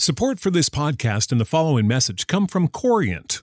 Support for this podcast and the following message come from Corient.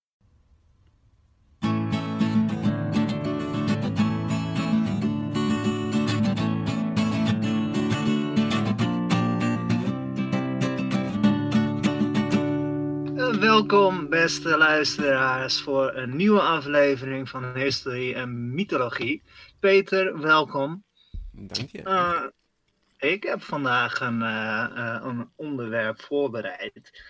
Welkom, beste luisteraars, voor een nieuwe aflevering van History en Mythologie. Peter, welkom. Dank je. Uh, ik heb vandaag een, uh, uh, een onderwerp voorbereid.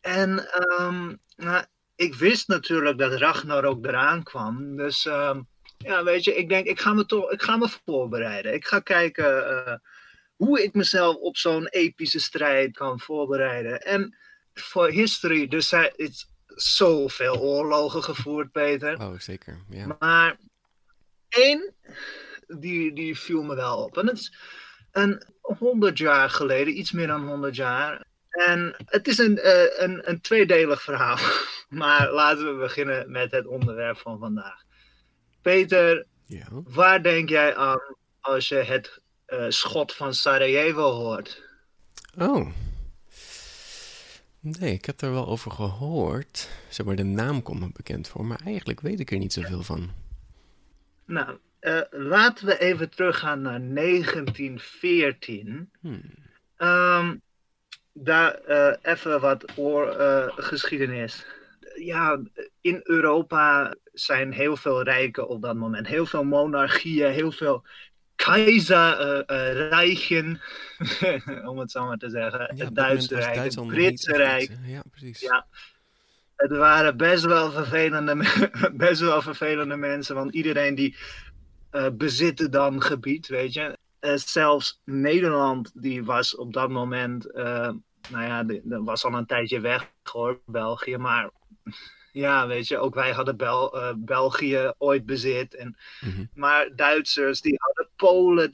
En um, nou, ik wist natuurlijk dat Ragnarok eraan kwam. Dus um, ja, weet je, ik denk, ik ga me toch ik ga me voorbereiden. Ik ga kijken hoe ik mezelf op zo'n epische strijd kan voorbereiden. En voor history, dus er zijn zoveel oorlogen gevoerd, Peter. Oh, zeker, ja. Maar één, die, die viel me wel op. En het is een honderd jaar geleden, iets meer dan honderd jaar. En het is een, uh, een, een tweedelig verhaal. Maar laten we beginnen met het onderwerp van vandaag. Peter, ja. waar denk jij aan als je het uh, schot van Sarajevo hoort? Oh, Nee, ik heb er wel over gehoord. Zeg maar, de naam komt me bekend voor, maar eigenlijk weet ik er niet zoveel van. Nou, uh, laten we even teruggaan naar 1914. Hmm. Um, daar uh, even wat oorgeschiedenis. Uh, ja, in Europa zijn heel veel rijken op dat moment. Heel veel monarchieën, heel veel keizerrijken, uh, om het zo maar te zeggen. Ja, het Duitse Rijk, het Britse Rijk. Ja, precies. Ja. Het waren best wel vervelende, best wel vervelende mensen, want iedereen die uh, bezitte dan gebied, weet je. Uh, zelfs Nederland, die was op dat moment, uh, nou ja, dat was al een tijdje weg hoor, België, maar ja, weet je, ook wij hadden Bel, uh, België ooit bezit. En, mm -hmm. Maar Duitsers, die hadden Polen.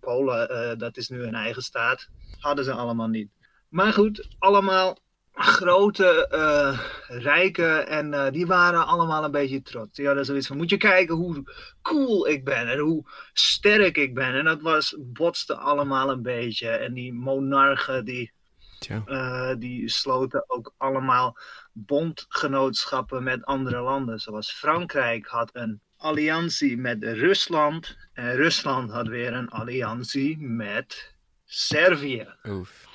Polen, uh, dat is nu een eigen staat. Hadden ze allemaal niet. Maar goed, allemaal grote uh, rijken. En die waren allemaal een beetje trots. Die hadden zoiets van: moet je kijken hoe cool ik ben en hoe sterk ik ben. En dat was, botste allemaal een beetje. En die monarchen, die. Uh, die sloten ook allemaal bondgenootschappen met andere landen. Zoals Frankrijk had een alliantie met Rusland. En Rusland had weer een alliantie met Servië. Oef.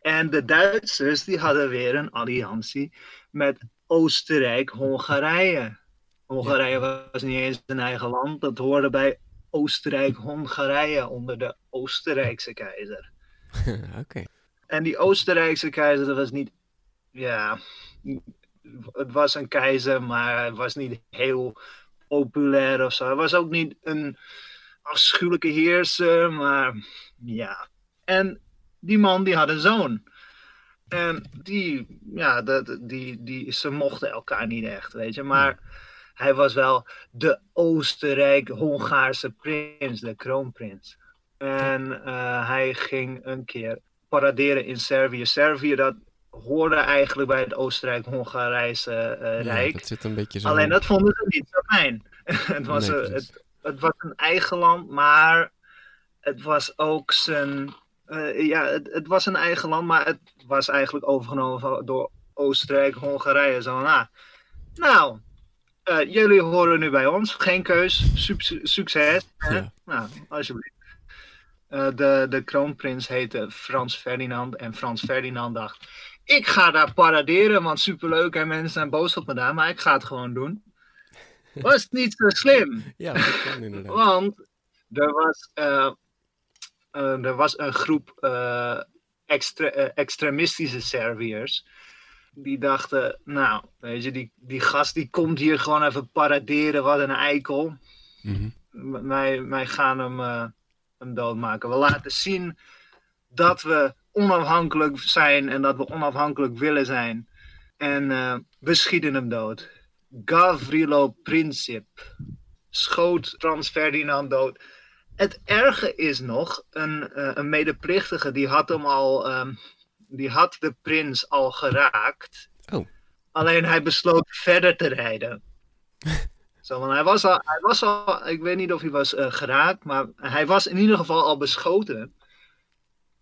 En de Duitsers die hadden weer een alliantie met Oostenrijk-Hongarije. Hongarije was niet eens een eigen land. Dat hoorde bij Oostenrijk-Hongarije onder de Oostenrijkse keizer. Oké. Okay. En die Oostenrijkse keizer, dat was niet, ja, het was een keizer, maar hij was niet heel populair of zo. Hij was ook niet een afschuwelijke heerser, maar ja. En die man die had een zoon. En die, ja, dat, die, die, ze mochten elkaar niet echt, weet je. Maar hij was wel de Oostenrijk-Hongaarse prins, de kroonprins. En uh, hij ging een keer paraderen in Servië. Servië, dat hoorde eigenlijk bij het Oostenrijk-Hongarijse eh, Ja, Rijk. dat zit een beetje zo. Alleen dat vonden ze niet zo fijn. het, was, Nee, eh, het, het was een eigen land, maar het was ook zijn. eh, ja, het, het was een eigen land, maar het was eigenlijk overgenomen door Oostenrijk, Hongarije. Zo ah, nou, eh, jullie horen nu bij ons. Geen keus, suc- succes. hè? Ja. Nou, alsjeblieft. De, de kroonprins heette Frans Ferdinand. En Frans Ferdinand dacht: Ik ga daar paraderen, want superleuk en mensen zijn boos op me daar, maar ik ga het gewoon doen. Was niet zo slim, Ja, dat kan inderdaad. want er was, eh, er was een groep eh, extre- extremistische Serviërs. Die dachten, nou, weet je, die, die gast die komt hier gewoon even paraderen, wat een eikel Mhm. wij, wij gaan hem, hem doodmaken. We laten zien dat we onafhankelijk zijn en dat we onafhankelijk willen zijn. En eh, we schieten hem dood. Gavrilo Princip schoot Frans Ferdinand dood. Het erge is nog, een, eh, een medeplichtige die had hem al, ehm, die had de prins al geraakt. Oh. Alleen hij besloot verder te rijden. Zo, want hij was al, hij was al, ik weet niet of hij was eh, geraakt, maar hij was in ieder geval al beschoten.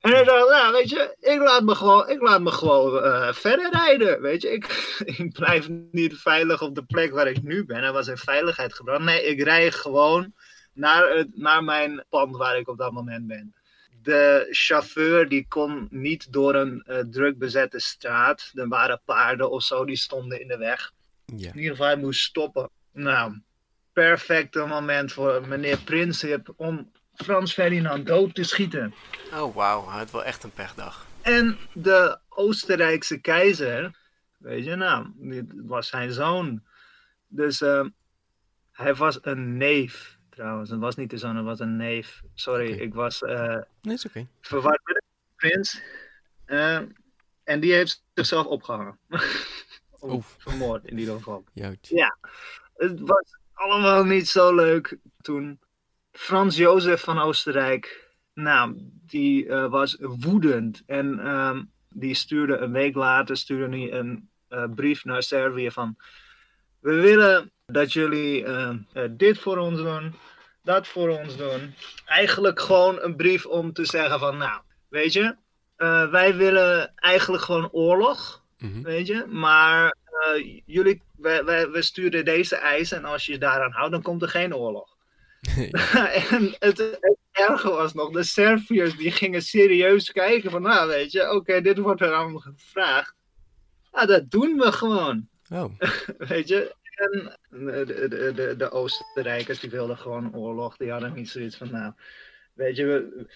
En hij dacht, nou weet je, ik laat me gewoon, ik laat me gewoon eh, verder rijden, weet je. Ik, ik blijf niet veilig op de plek waar ik nu ben. Hij was in veiligheid gebracht. Nee, ik rij gewoon naar, het, naar mijn pand waar ik op dat moment ben. De chauffeur die kon niet door een eh, druk bezette straat. Er waren paarden of zo, die stonden in de weg. Ja. In ieder geval, hij moest stoppen. Nou, perfecte moment voor meneer Princip om Frans Ferdinand dood te schieten. Oh, wauw. Hij had wel echt een pechdag. En de Oostenrijkse keizer, weet je nou, dit was zijn zoon. Dus eh, hij was een neef trouwens. Het was niet de zoon, het was een neef. Sorry, ik was eh, Nee, is oké. verward met de prins. Eh, en die heeft zichzelf opgehangen. Oeh. of vermoord in ieder geval. Ja. Het was allemaal niet zo leuk toen. Frans Jozef van Oostenrijk, nou, die eh, was woedend. En ehm, die stuurde een week later stuurde hij een eh, brief naar Servië van... We willen dat jullie eh, eh, dit voor ons doen, dat voor ons doen. Eigenlijk gewoon een brief om te zeggen van, nou, weet je... wij willen eigenlijk gewoon oorlog Mhm. weet je. Maar jullie, wij, wij, we sturen deze eisen en als je je daaraan houdt, dan komt er geen oorlog. en het, het erge was nog, de Serviërs die gingen serieus kijken van, nou weet je, oké, dit wordt er allemaal gevraagd. Nou, dat doen we gewoon, Oh, weet je. En de, de, de, de Oostenrijkers die wilden gewoon oorlog, die hadden niet zoiets van, nou, weet je, we,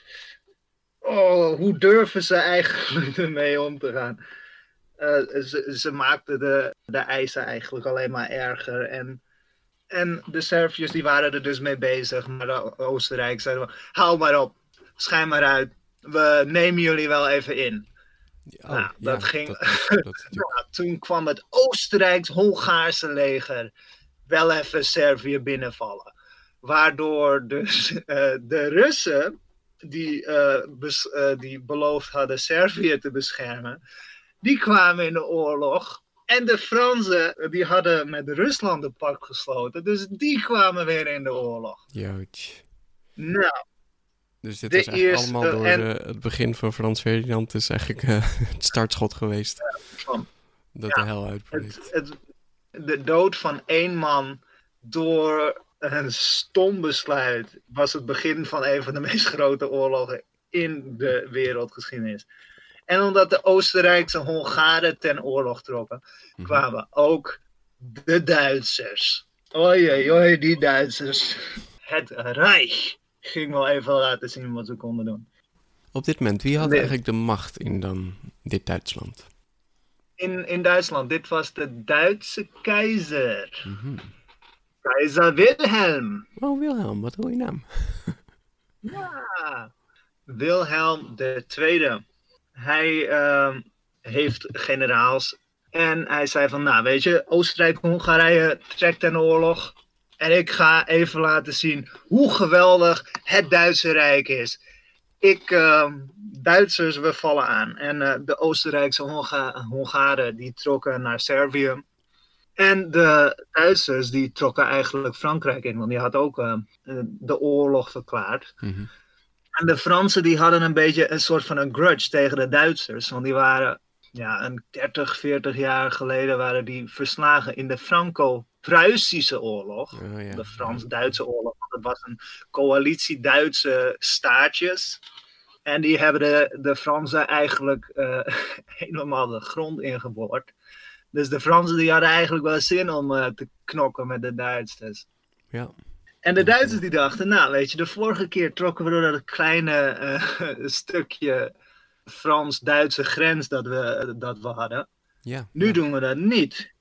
oh, hoe durven ze eigenlijk ermee om te gaan? Eh, ze, ze maakten de, de eisen eigenlijk alleen maar erger. En, en de Serviërs die waren er dus mee bezig. Maar de Oostenrijk zeiden hou maar op, schijn maar uit. We nemen jullie wel even in. oh Nou, dat ja, ging- Dat, natuurlijk- Nou, toen kwam het Oostenrijks-Hongaarse leger wel even Servië binnenvallen. Waardoor dus eh, de Russen, die, eh, bes- eh, die beloofd hadden Servië te beschermen, die kwamen in de oorlog. En de Fransen, die hadden met Rusland een pact gesloten. Dus die kwamen weer in de oorlog. Jout. Nou, Dus dit eigenlijk eerste- allemaal door en- eh, het begin van Frans Ferdinand is eigenlijk eh, het startschot geweest. van- Dat ja, de hel uitbreekt. het, het, de dood van één man door een stom besluit was het begin van een van de meest grote oorlogen in de wereldgeschiedenis. En omdat de Oostenrijkse Hongaren ten oorlog trokken, Mhm. kwamen ook de Duitsers. Oei, oei, die Duitsers. Het Rijk ging wel even laten zien wat ze konden doen. Op dit moment, wie had Nee. eigenlijk de macht in dan dit Duitsland? In, in Duitsland, dit was de Duitse keizer. Mhm. Keizer Wilhelm. Oh, Wilhelm, wat hoor je naam? Ja. Wilhelm II. Hij ehm, heeft generaals. En hij zei van, nou weet je, Oostenrijk-Hongarije trekt ten oorlog. En ik ga even laten zien hoe geweldig het Duitse Rijk is. Ik ehm, Duitsers, we vallen aan. En eh, de Oostenrijkse Honga Hongaren, die trokken naar Servië. En de Duitsers, die trokken eigenlijk Frankrijk in, want die had ook uh, de oorlog verklaard. Mhm. En de Fransen, die hadden een beetje een soort van een grudge tegen de Duitsers. Want die waren, ja, een 30, 40 jaar geleden waren die verslagen in de Franco-Pruisische oorlog. Oh, ja. De Frans-Duitse oorlog. Dat was een coalitie Duitse staatjes. En die hebben de, de Fransen eigenlijk uh, helemaal de grond ingeboord. Dus de Fransen die hadden eigenlijk wel zin om uh, te knokken met de Duitsers. Ja. En de Duitsers die dachten, nou weet je, de vorige keer trokken we door dat kleine uh, stukje Frans-Duitse grens dat we, dat we hadden. Ja. Nu ja. doen we dat niet.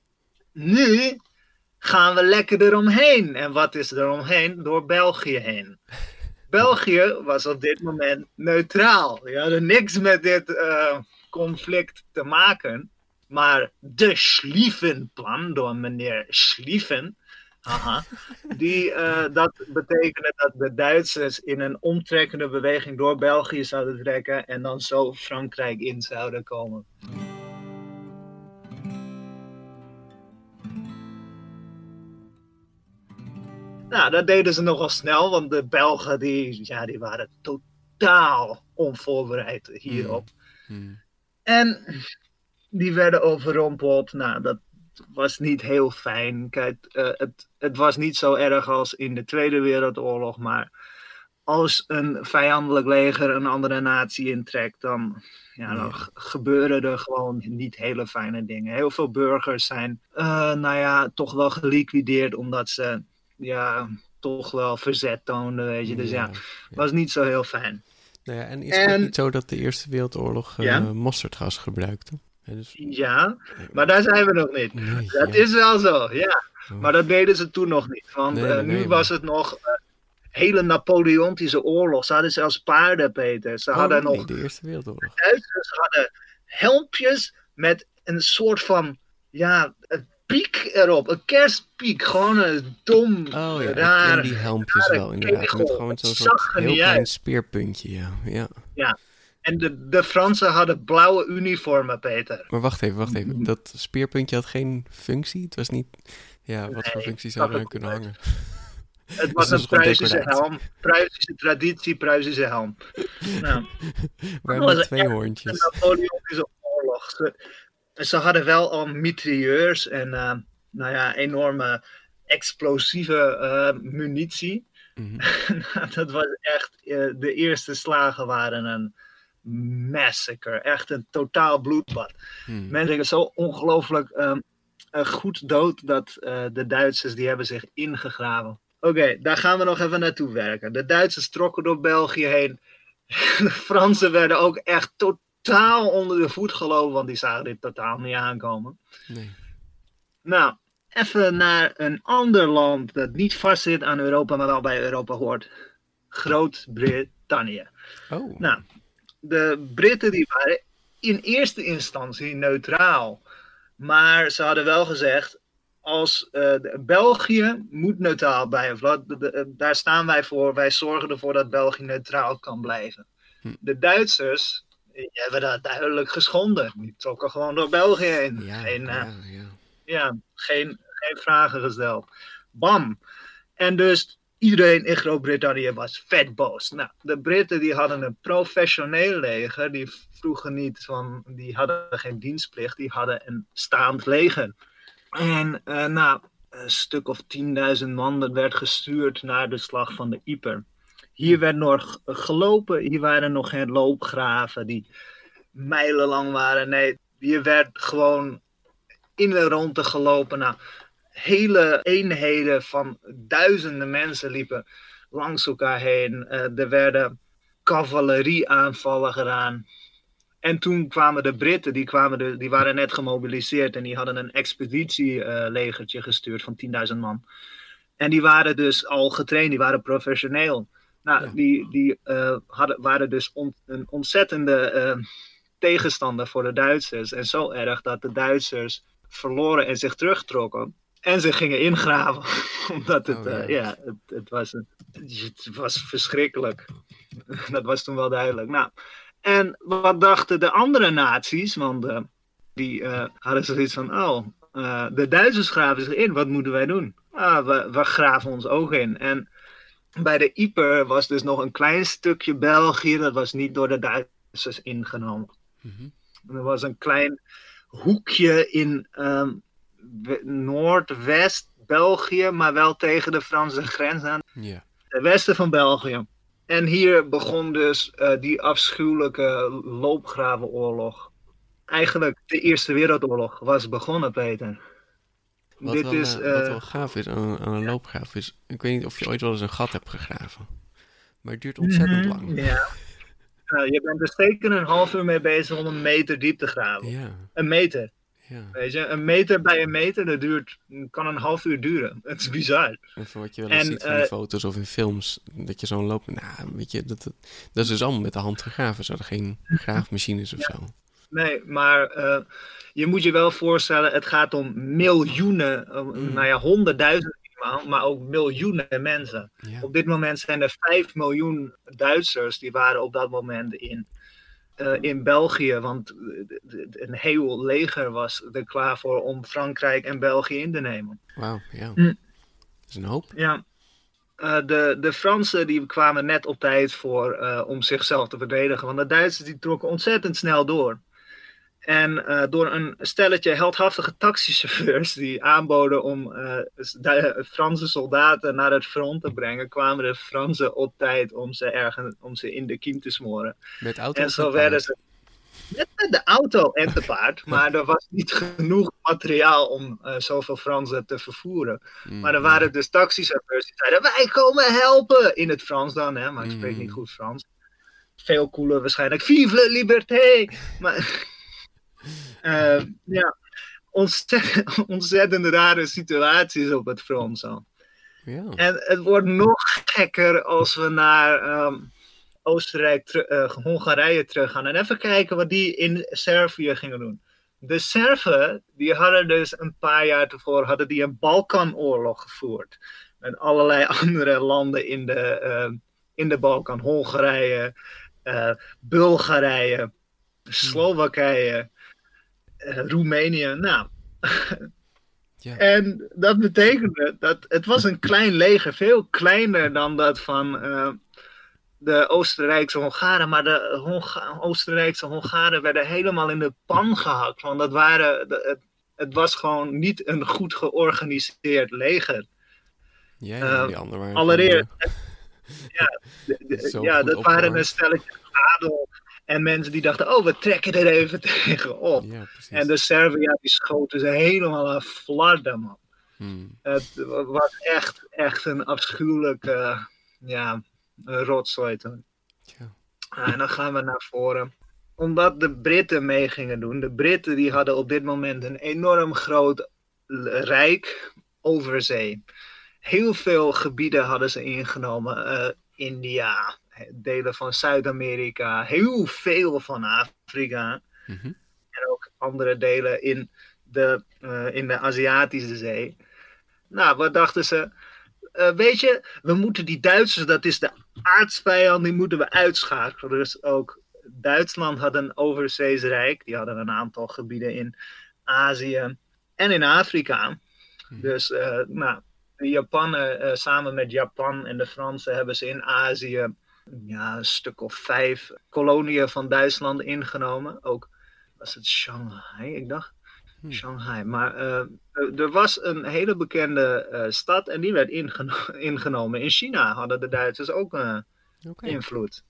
Nu gaan we lekker eromheen. En wat is er omheen? Door België heen. België was op dit moment neutraal. Die hadden niks met dit uh, conflict te maken. Maar de Schlieffen-plan door meneer Schlieffen, aha, die, uh, dat betekende dat de Duitsers in een omtrekkende beweging door België zouden trekken en dan zo Frankrijk in zouden komen. Nou, dat deden ze nogal snel, want de Belgen die, ja, die waren totaal onvoorbereid hierop. Mm. Mm. En die werden overrompeld. Nou, dat was niet heel fijn. Kijk, uh, het, het was niet zo erg als in de Tweede Wereldoorlog, maar als een vijandelijk leger een andere natie intrekt, dan, ja, dan Ja. gebeuren er gewoon niet hele fijne dingen. Heel veel burgers zijn, uh, nou ja, toch wel geliquideerd omdat ze, ja, toch wel verzet toonden, weet je. Dus ja, was niet zo heel fijn. Nou ja, en is het En- niet zo dat de Eerste Wereldoorlog eh, Ja? mosterdgas gebruikte? Ja, dus, Ja, maar daar zijn we nog niet. nee, Dat ja. is wel zo, ja. Oh. Maar dat deden ze toen nog niet. Want Nee, eh, nu nee, was het nog uh, hele Napoleontische oorlog. Ze hadden zelfs paarden, Peter. Ze Oh, hadden nog de Eerste Wereldoorlog. Duitsers hadden helmpjes met een soort van, ja, een piek erop. Een kerstpiek. Gewoon een dom, Oh ja, ik raar. ken die helmpjes wel inderdaad. Met kegel. gewoon zo'n heel klein speerpuntje, ja. ja. En de, de Fransen hadden blauwe uniformen, Peter. Maar wacht even, wacht even. Dat speerpuntje had geen functie? Het was niet... Ja, wat voor functie zou er aan het kunnen hangen? Het was is een Pruisische helm. Pruisische traditie, Pruisische helm. Nou. Was met twee hoorntjes. de Napoleontische oorlog. Ze, ze hadden wel al mitrailleurs en uh, nou ja, enorme explosieve uh, munitie. Mhm. dat was echt, uh, de eerste slagen waren een massacre. Echt een totaal bloedbad. Hmm. Mensen gingen zo ongelooflijk um, goed dood dat uh, de Duitsers die hebben zich ingegraven. Oké, okay, daar gaan we nog even naartoe werken. De Duitsers trokken door België heen. De Fransen werden ook echt totaal onder de voet gelopen, want die zagen dit totaal niet aankomen. Nee. Nou, even naar een ander land dat niet vastzit aan Europa, maar wel bij Europa hoort. Groot-Brittannië. Oh. Nou, de Britten die waren in eerste instantie neutraal. Maar ze hadden wel gezegd, als uh, België moet neutraal blijven. Daar staan wij voor. Wij zorgen ervoor dat België neutraal kan blijven. Hm. De Duitsers hebben dat duidelijk geschonden. Die trokken gewoon door België heen. Ja, geen, uh, ja, ja. ja, geen, geen vragen gesteld. Bam. En dus iedereen in Groot-Brittannië was vet boos. Nou, de Britten die hadden een professioneel leger. Die vroegen niet van, die hadden geen dienstplicht. Die hadden een staand leger. En uh, nou, een stuk of 10.000 man werd gestuurd naar de slag van de Yper. Hier werd nog gelopen, hier waren nog geen loopgraven die mijlenlang waren. Nee, hier werd gewoon in de ronde gelopen. Nou, hele eenheden van duizenden mensen liepen langs elkaar heen. Uh, er werden cavallerieaanvallen gedaan. En toen kwamen de Britten, die, kwamen de, die waren net gemobiliseerd en die hadden een expeditielegertje uh, gestuurd van 10.000 man. En die waren dus al getraind, die waren professioneel. Nou, ja. die, die uh, hadden, waren dus on, een ontzettende tegenstander voor de Duitsers. En zo erg dat de Duitsers verloren en zich terugtrokken. En ze gingen ingraven. Omdat het, oh, ja. Uh, ja, het, het, was een, het was verschrikkelijk. dat was toen wel duidelijk. Nou, En wat dachten de andere naties? Want uh, die uh, hadden zoiets van: oh, de Duitsers graven zich in, wat moeten wij doen? Ah, we, we graven ons ook in. En bij de Ieper was dus nog een klein stukje België, dat was niet door de Duitsers ingenomen. Mm-hmm. Er was een klein hoekje in um, Noordwest-België, maar wel tegen de Franse grens aan. Het westen van België. En hier begon dus uh, die afschuwelijke loopgravenoorlog. Eigenlijk de Eerste Wereldoorlog was begonnen, Peter. Wat, Dit wel, is, uh, wat wel gaaf is aan, aan een loopgraaf is... Ik weet niet of je ooit wel eens een gat hebt gegraven. Maar het duurt ontzettend mm, lang. Ja. Nou, je bent er zeker een half uur mee bezig om een meter diep te graven. Ja, Een meter. Ja. Weet je, een meter bij een meter, dat duurt, kan een half uur duren. Het is bizar. En wat je wel eens En, ziet die eh, foto's of in films, dat je zo'n loop... Nou, weet je, dat, dat, dat is dus allemaal met de hand gegraven. Ze hadden geen graafmachines of zo. Nee, maar eh, je moet je wel voorstellen, het gaat om miljoenen, Mm. nou ja, honderdduizenden maar ook miljoenen mensen. Ja, Op dit moment zijn er 5 miljoen Duitsers die waren op dat moment in, eh, in België. Want eh, een heel leger was er klaar voor om Frankrijk en België in te nemen. wauw, ja. Mm. Dat is een hoop. Ja. Eh, de, de Fransen die kwamen net op tijd voor om zichzelf te verdedigen. Want de Duitsers die trokken ontzettend snel door. En eh, door een stelletje heldhaftige taxichauffeurs die aanboden om de Franse soldaten naar het front te brengen, kwamen de Fransen op tijd om ze, ergens, om ze in de kiem te smoren. Met auto En zo werden ze met de auto en te paard, maar er was niet genoeg materiaal om eh, zoveel Fransen te vervoeren. Mm, Maar er waren dus taxichauffeurs die zeiden: Wij komen helpen! In het Frans dan, hè? maar ik spreek Mm. niet goed Frans. Veel cooler waarschijnlijk. Vive la liberté! Maar eh, ja, ontzettend, ontzettend rare situaties op het front zo. Ja, En het wordt nog gekker als we naar ehm, Oostenrijk, teru- eh, Hongarije terug gaan. En even kijken wat die in Servië gingen doen. De Serven, die hadden dus een paar jaar tevoren hadden die een Balkanoorlog gevoerd. Met allerlei andere landen in de, ehm, in de Balkan. Hongarije, eh, Bulgarije, Slowakije, eh, Roemenië. Nou, ja. en dat betekende dat het was een klein leger, veel kleiner dan dat van eh, de Oostenrijkse Hongaren. Maar de Honga- Oostenrijkse Hongaren werden helemaal in de pan gehakt. Want dat waren, het, het was gewoon niet een goed georganiseerd leger. ja, ja, eh, die anderen waren Allereerst, ja, de- ja dat waren een stelletje adel. En mensen die dachten, oh, we trekken er even tegen op. Ja. En de die schoten ze helemaal aan flarden, man. Hmm, Het was echt, echt een afschuwelijke ja, rotzooi toen. ja. En dan gaan we naar voren. Omdat de Britten mee gingen doen. De Britten die hadden op dit moment een enorm groot rijk over zee. Heel veel gebieden hadden ze ingenomen. eh, India, delen van Zuid-Amerika, heel veel van Afrika Mhm. en ook andere delen in de, eh, in de Aziatische Zee. Nou, wat dachten ze? Eh, weet je, we moeten die Duitsers, dat is de aardsvijand, die moeten we uitschakelen. Dus ook Duitsland had een overzeesrijk. Die hadden een aantal gebieden in Azië en in Afrika. Mhm. Dus, eh, nou, de Japanen, samen met Japan en de Fransen, hebben ze in Azië ja, een stuk of vijf koloniën van Duitsland ingenomen. Ook was het Shanghai, ik dacht. Hmm. Shanghai. Maar eh, er- was een hele bekende eh, stad en die werd ingeno- ingenomen. In China hadden de Duitsers ook Oké. invloed.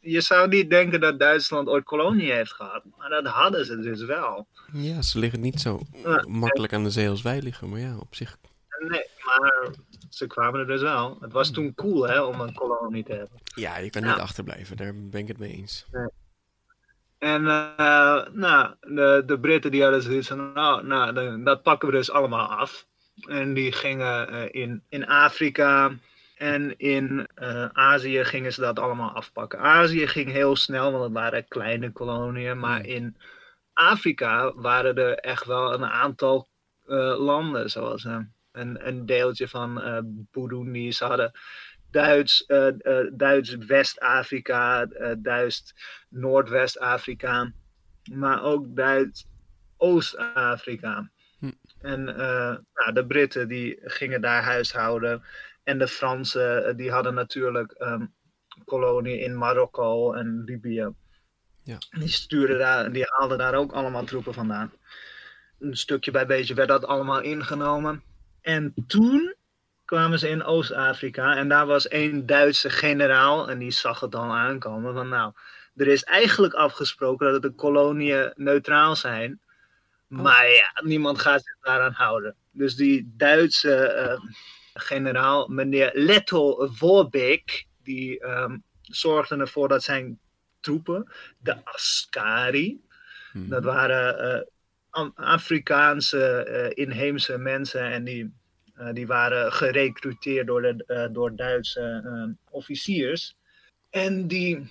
Je zou niet denken dat Duitsland ooit kolonie heeft gehad, maar dat hadden ze dus wel. Ja, ze liggen niet zo Ja. makkelijk aan de zee als wij liggen. Maar ja, op zich... Nee, maar ze kwamen er dus wel. Het was toen cool hè, om een kolonie te hebben. Ja, je kan niet achterblijven. Daar ben ik het mee eens. En eh, nou, de, de Britten die hadden zoiets van, nou, nou dat pakken we dus allemaal af. En die gingen eh, in, in Afrika en in eh, Azië gingen ze dat allemaal afpakken. Azië ging heel snel, want het waren kleine koloniën. Maar Hmm. in Afrika waren er echt wel een aantal landen, zoals een, een deeltje van eh Burundi. Ze hadden Duits, uh, uh, Duits West-Afrika, uh, Duits Noordwest-Afrika, maar ook Duits Oost-Afrika. Hm. En nou, de Britten die gingen daar huishouden. En de Fransen die hadden natuurlijk um, koloniën in Marokko en Libië. Ja. Die stuurden daar, die haalden daar ook allemaal troepen vandaan. Een stukje bij beetje werd dat allemaal ingenomen. En toen kwamen ze in Oost-Afrika en daar was één Duitse generaal en die zag het dan aankomen van nou, er is eigenlijk afgesproken dat de koloniën neutraal zijn, oh. maar ja, niemand gaat zich daaraan houden. Dus die Duitse uh, generaal, meneer Leto Vorbeek, die um, zorgde ervoor dat zijn troepen, de Askari, hmm. dat waren uh, Afrikaanse uh, inheemse mensen en die eh, die waren gerecruiteerd door, de, uh, door Duitse officiers. En die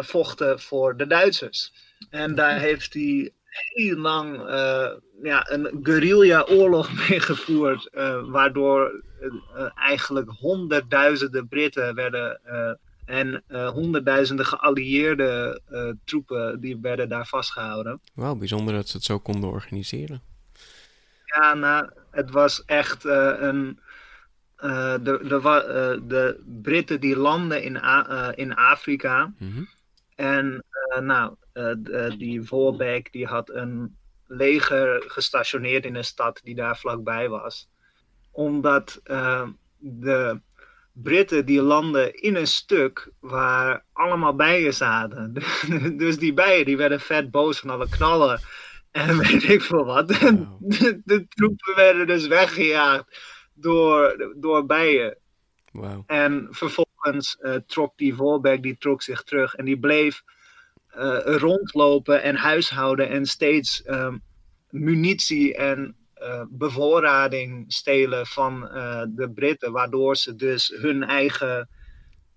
vochten voor de Duitsers. En daar heeft hij heel lang ja, een guerrilla-oorlog mee gevoerd. waardoor eigenlijk honderdduizenden Britten werden. En honderdduizenden geallieerde troepen die werden daar vastgehouden. Wauw, bijzonder dat ze het zo konden organiseren. Ja, nou, het was echt uh, een. De, de, de Britten die landen in, in Afrika. Mm -hmm. En nou, die Voorbeek die had een leger gestationeerd in een stad die daar vlakbij was. Omdat de Britten die landen in een stuk waar allemaal bijen zaten. dus die bijen die werden vet boos van alle knallen en weet ik veel wat. De, de, troepen werden dus weggejaagd door, door bijen. Wow. En vervolgens uh, trok die Volbeck die trok zich terug en die bleef uh, rondlopen en huishouden en steeds um, munitie en uh, bevoorrading stelen van de Britten, waardoor ze dus hun eigen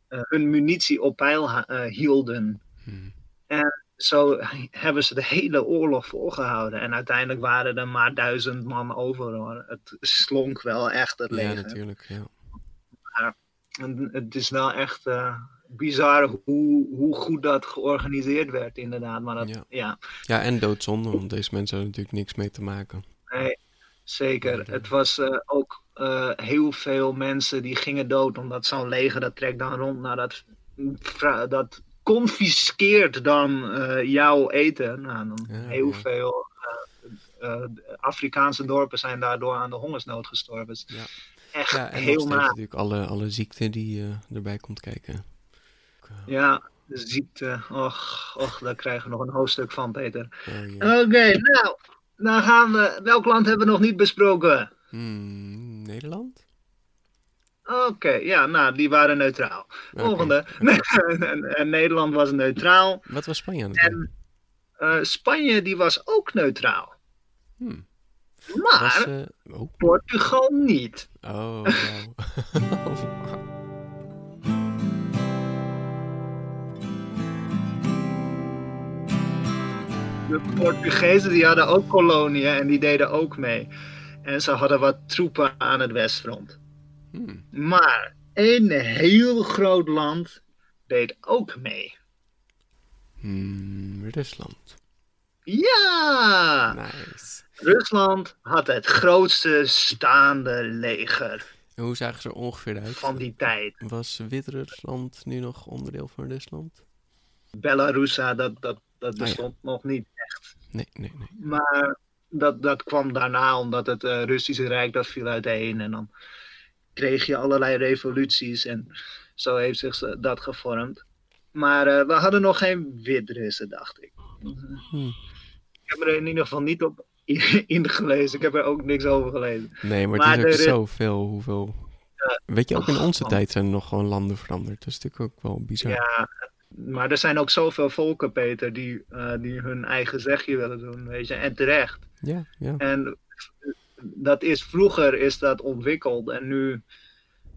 hun munitie op peil hielden. Hmm. En zo hebben ze de hele oorlog volgehouden. En uiteindelijk waren er maar duizend man over. Het slonk wel echt het leger. Ja, natuurlijk. Ja. Maar het is wel echt bizar hoe, hoe goed dat georganiseerd werd, inderdaad. Maar dat, ja. ja. Ja. en doodzonde, want deze mensen hadden natuurlijk niks mee te maken. Nee, zeker. Het was uh, ook uh, heel veel mensen die gingen dood, omdat zo'n leger dat trekt dan rond naar dat, dat confiskeert dan uh, jouw eten. Nou, dan heel veel Afrikaanse dorpen zijn daardoor aan de hongersnood gestorven. Dus ja. Echt ja, en heel na. natuurlijk alle, alle ziekte die erbij komt kijken. Ja, de ziekte. Och, och, daar krijgen we nog een hoofdstuk van, Peter. Oh, Oké, nou, dan gaan we. Welk land hebben we nog niet besproken? Hmm, Nederland? Oké, ja, nou, die waren neutraal. Volgende. en, Nederland was neutraal. Wat was Spanje aan En uh, Spanje, die was ook neutraal. Hmm. Maar was, uh, oh. Portugal niet. Oh, wow. Portugezen die hadden ook koloniën en die deden ook mee. En ze hadden wat troepen aan het westfront. Hmm. Maar een heel groot land deed ook mee. Hmm, Rusland. Ja! Nice. Rusland had het grootste staande leger. En hoe zagen ze er ongeveer uit? Van die tijd. Was Wit-Rusland nu nog onderdeel van Rusland? Belarusa, dat, dat, dat ah, bestond nog niet echt. Nee, nee, nee. Maar dat, dat kwam daarna omdat het uh, Russische Rijk dat viel uiteen. En dan kreeg je allerlei revoluties en zo heeft zich dat gevormd. Maar uh, we hadden nog geen Wit-Russen, dacht ik. Hmm. Ik heb er in ieder geval niet op ingelezen. Ik heb er ook niks over gelezen. Nee, maar, het is ook zoveel hoeveel... Weet je, ook in onze tijd zijn er nog gewoon landen veranderd. Dat is natuurlijk ook wel bizar. Ja, maar er zijn ook zoveel volken, Peter, die, uh, die hun eigen zegje willen doen, weet je. En terecht. Ja, ja. En dat is vroeger is dat ontwikkeld en nu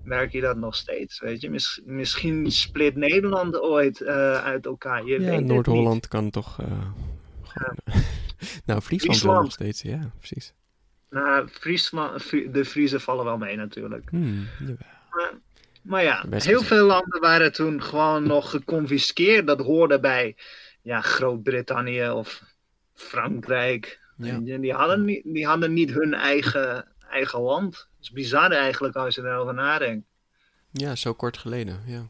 merk je dat nog steeds. Weet je, misschien split Nederland ooit uh, uit elkaar. Je ja, Noord-Holland kan toch. Uh, gewoon, ja. nou, Friesland, Friesland. nog steeds, ja, precies. Nou, Friesland, de Friesen vallen wel mee natuurlijk. Hmm, maar, Maar ja, heel veel landen waren toen gewoon nog geconfiskeerd. Dat hoorde bij ja, Groot-Brittannië of Frankrijk. Ja. Die, hadden niet, die hadden niet hun eigen, eigen land. Dat is bizar eigenlijk als je erover nadenkt. Ja, zo kort geleden. Ja.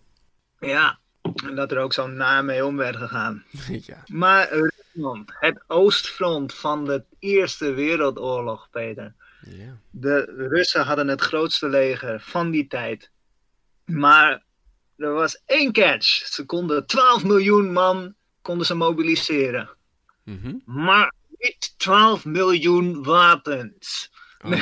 Ja, en dat er ook zo na mee om werd gegaan. ja. Maar Rusland, het oostfront van de Eerste Wereldoorlog, Peter. ja. De Russen hadden het grootste leger van die tijd. Maar er was één catch. Ze konden 12 miljoen man konden ze mobiliseren. Mhm. Maar niet 12 miljoen wapens. Oh.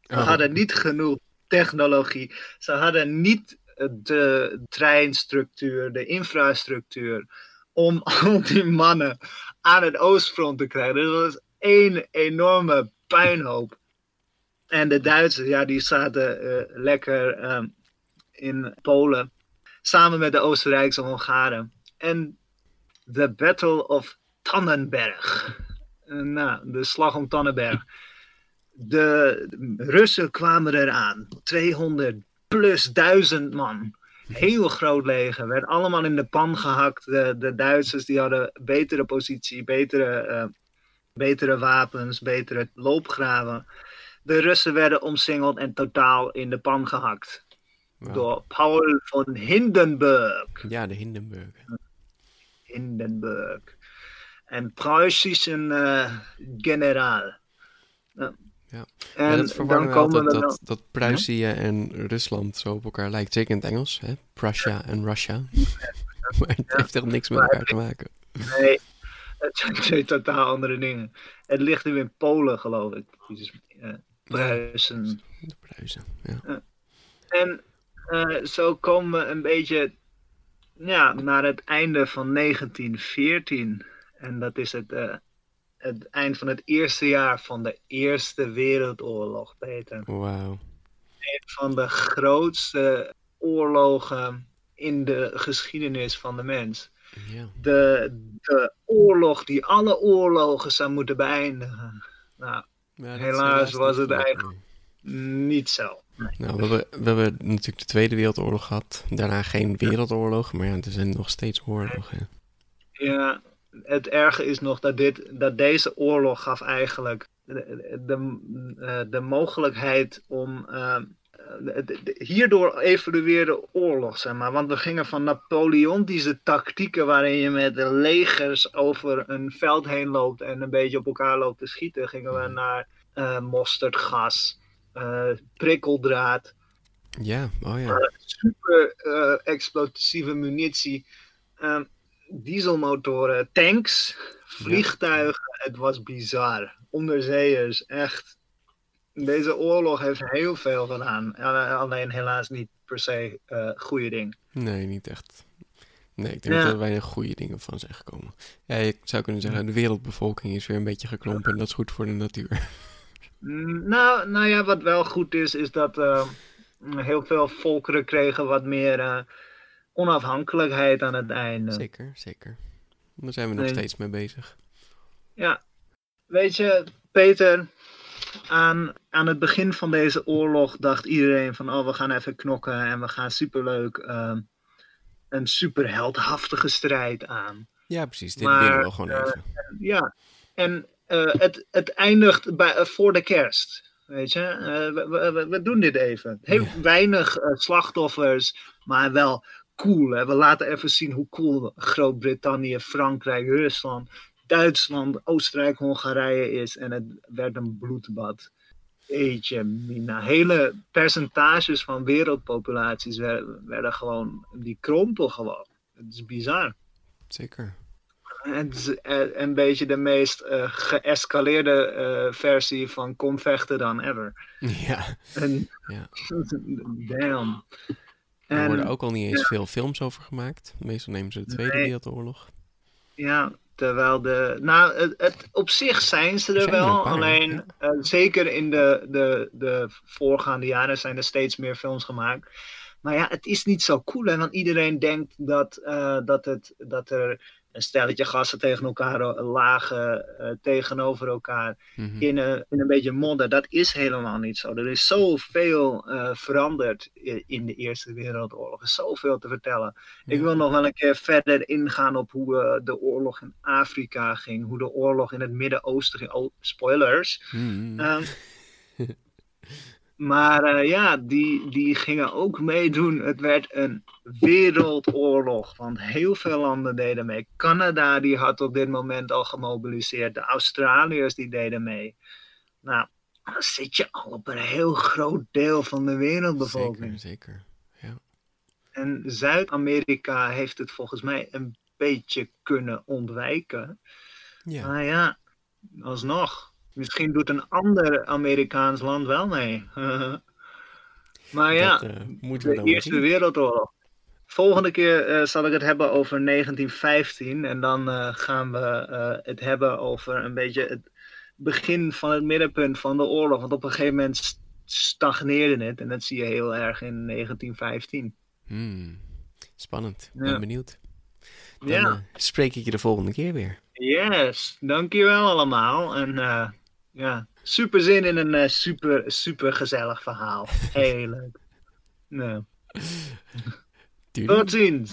Ze Oh. hadden niet genoeg technologie. Ze hadden niet de treinstructuur, de infrastructuur. Om al die mannen aan het oostfront te krijgen. Dus dat was één enorme puinhoop. En de Duitsers, ja, die zaten eh, lekker ehm, in Polen. Samen met de Oostenrijkse Hongaren. En de Battle of Tannenberg. Eh, nou, de slag om Tannenberg. De Russen kwamen eraan. 200 plus duizend man. Heel groot leger. Werd allemaal in de pan gehakt. De, Duitsers die hadden betere positie, betere, eh, betere wapens, betere loopgraven. De Russen werden omsingeld en totaal in de pan gehakt. Door Paul von Hindenburg. Ja, de Hindenburg. Hindenburg. Een Pruisische eh, generaal. Ja. Ja. En ja, dat verwarren we komen altijd, we dat, dat Pruisië en Rusland zo op elkaar lijkt. Zeker in het Engels, hè? Prussia en Russia. maar het heeft echt niks met elkaar te maken. Nee, het zijn twee totaal andere dingen. Het ligt nu in Polen, geloof ik. Eh, Pruisen. De Pruisen, ja. En eh, zo komen we een beetje ja, naar het einde van 1914. En dat is het, eh, het eind van het eerste jaar van de Eerste Wereldoorlog, Peter. Wauw. Een van de grootste oorlogen in de geschiedenis van de mens. Ja. De, de oorlog die alle oorlogen zou moeten beëindigen. Nou, Ja, Helaas was het eigenlijk-. Niet zo. Nou, we hebben, we hebben natuurlijk de Tweede Wereldoorlog gehad. Daarna geen wereldoorlog, maar ja, er zijn nog steeds oorlogen. Ja, het erge is nog dat, dit, dat deze oorlog gaf eigenlijk de, de, eh, de mogelijkheid om. eh, de- de- hierdoor evolueerde oorlog, zeg maar. Want we gingen van Napoleontische tactieken waarin je met legers over een veld heen loopt en een beetje op elkaar loopt te schieten, gingen we naar eh mosterdgas, eh, prikkeldraad, Ja, oh ja. super eh, explosieve munitie, ehm, dieselmotoren, tanks, vliegtuigen. Het was bizar. Onderzeeërs, echt. Deze oorlog heeft heel veel gedaan. Eh, Alleen helaas niet per se eh goede dingen. Nee, niet echt. Nee, ik denk Ja. dat er weinig goede dingen van zijn gekomen. Ja, je zou kunnen zeggen, de wereldbevolking is weer een beetje geklompen en dat is goed voor de natuur. Mm, Nou, nou ja, wat wel goed is, is dat eh, heel veel volkeren kregen wat meer eh, onafhankelijkheid aan het einde. Zeker, zeker. Daar zijn we nog Nee. steeds mee bezig. Ja, weet je, Peter, aan, aan het begin van deze oorlog dacht iedereen van, oh, we gaan even knokken en we gaan superleuk ehm, een superheldhaftige strijd aan. Ja, precies. Dit Maar, winnen we gewoon eh, even. Ja, en eh, het, het eindigt bij, eh, voor de kerst. Weet je, Eh, we, we- we, we doen dit even. Heel Ja. weinig slachtoffers, maar wel cool. Hè? We laten even zien hoe cool Groot-Brittannië, Frankrijk, Rusland, Duitsland, Oostenrijk, Hongarije is. En het werd een bloedbad. Eetje, mina. Hele percentages van wereldpopulaties werden, werden gewoon, die krompen gewoon. Het is bizar. Zeker. Het een beetje de meest eh, geëscaleerde eh, versie van kom vechten dan ever. Ja, En, Ja. Damn. er En, worden ook al niet eens veel films over gemaakt. Meestal nemen ze de Tweede Nee. Wereldoorlog. Ja, terwijl de. Nou, het, het- op zich zijn ze er Zijn wel. paar, alleen, ja. eh, zeker in de, de, de voorgaande jaren zijn er steeds meer films gemaakt. Maar ja, het is niet zo cool. En dan iedereen denkt dat, dat, het, dat er een stelletje gasten tegen elkaar lagen, uh, tegenover elkaar Mhm. in, een, in een beetje modder. Dat is helemaal niet zo. Er is zoveel eh veranderd i- in de Eerste Wereldoorlog. Er is zoveel te vertellen. Ik wil nog wel een keer verder ingaan op hoe eh, de oorlog in Afrika ging, hoe de oorlog in het Midden-Oosten ging. Oh, spoilers. Ehm, maar eh, ja, die, die gingen ook meedoen. Het werd een wereldoorlog, want heel veel landen deden mee. Canada die had op dit moment al gemobiliseerd. De Australiërs die deden mee. Nou, dan zit je al op een heel groot deel van de wereldbevolking. Zeker, zeker. En Zuid-Amerika heeft het volgens mij een beetje kunnen ontwijken. Ja. Maar ja, alsnog. Misschien doet een ander Amerikaans land wel mee. maar ja, dat eh, moeten we de Eerste. Wereldoorlog. Volgende keer eh, zal ik het hebben over 1915. En dan eh, gaan we het hebben over een beetje het begin van het middenpunt van de oorlog. Want op een gegeven moment st- stagneerde het. En dat zie je heel erg in 1915. Hmm. Spannend. Ik Ja. ben benieuwd. Dan Ja. spreek ik je de volgende keer weer. Yes, dankjewel allemaal. En ja, super zin in een eh, super, super gezellig verhaal. Heel leuk. Nou, tot ziens.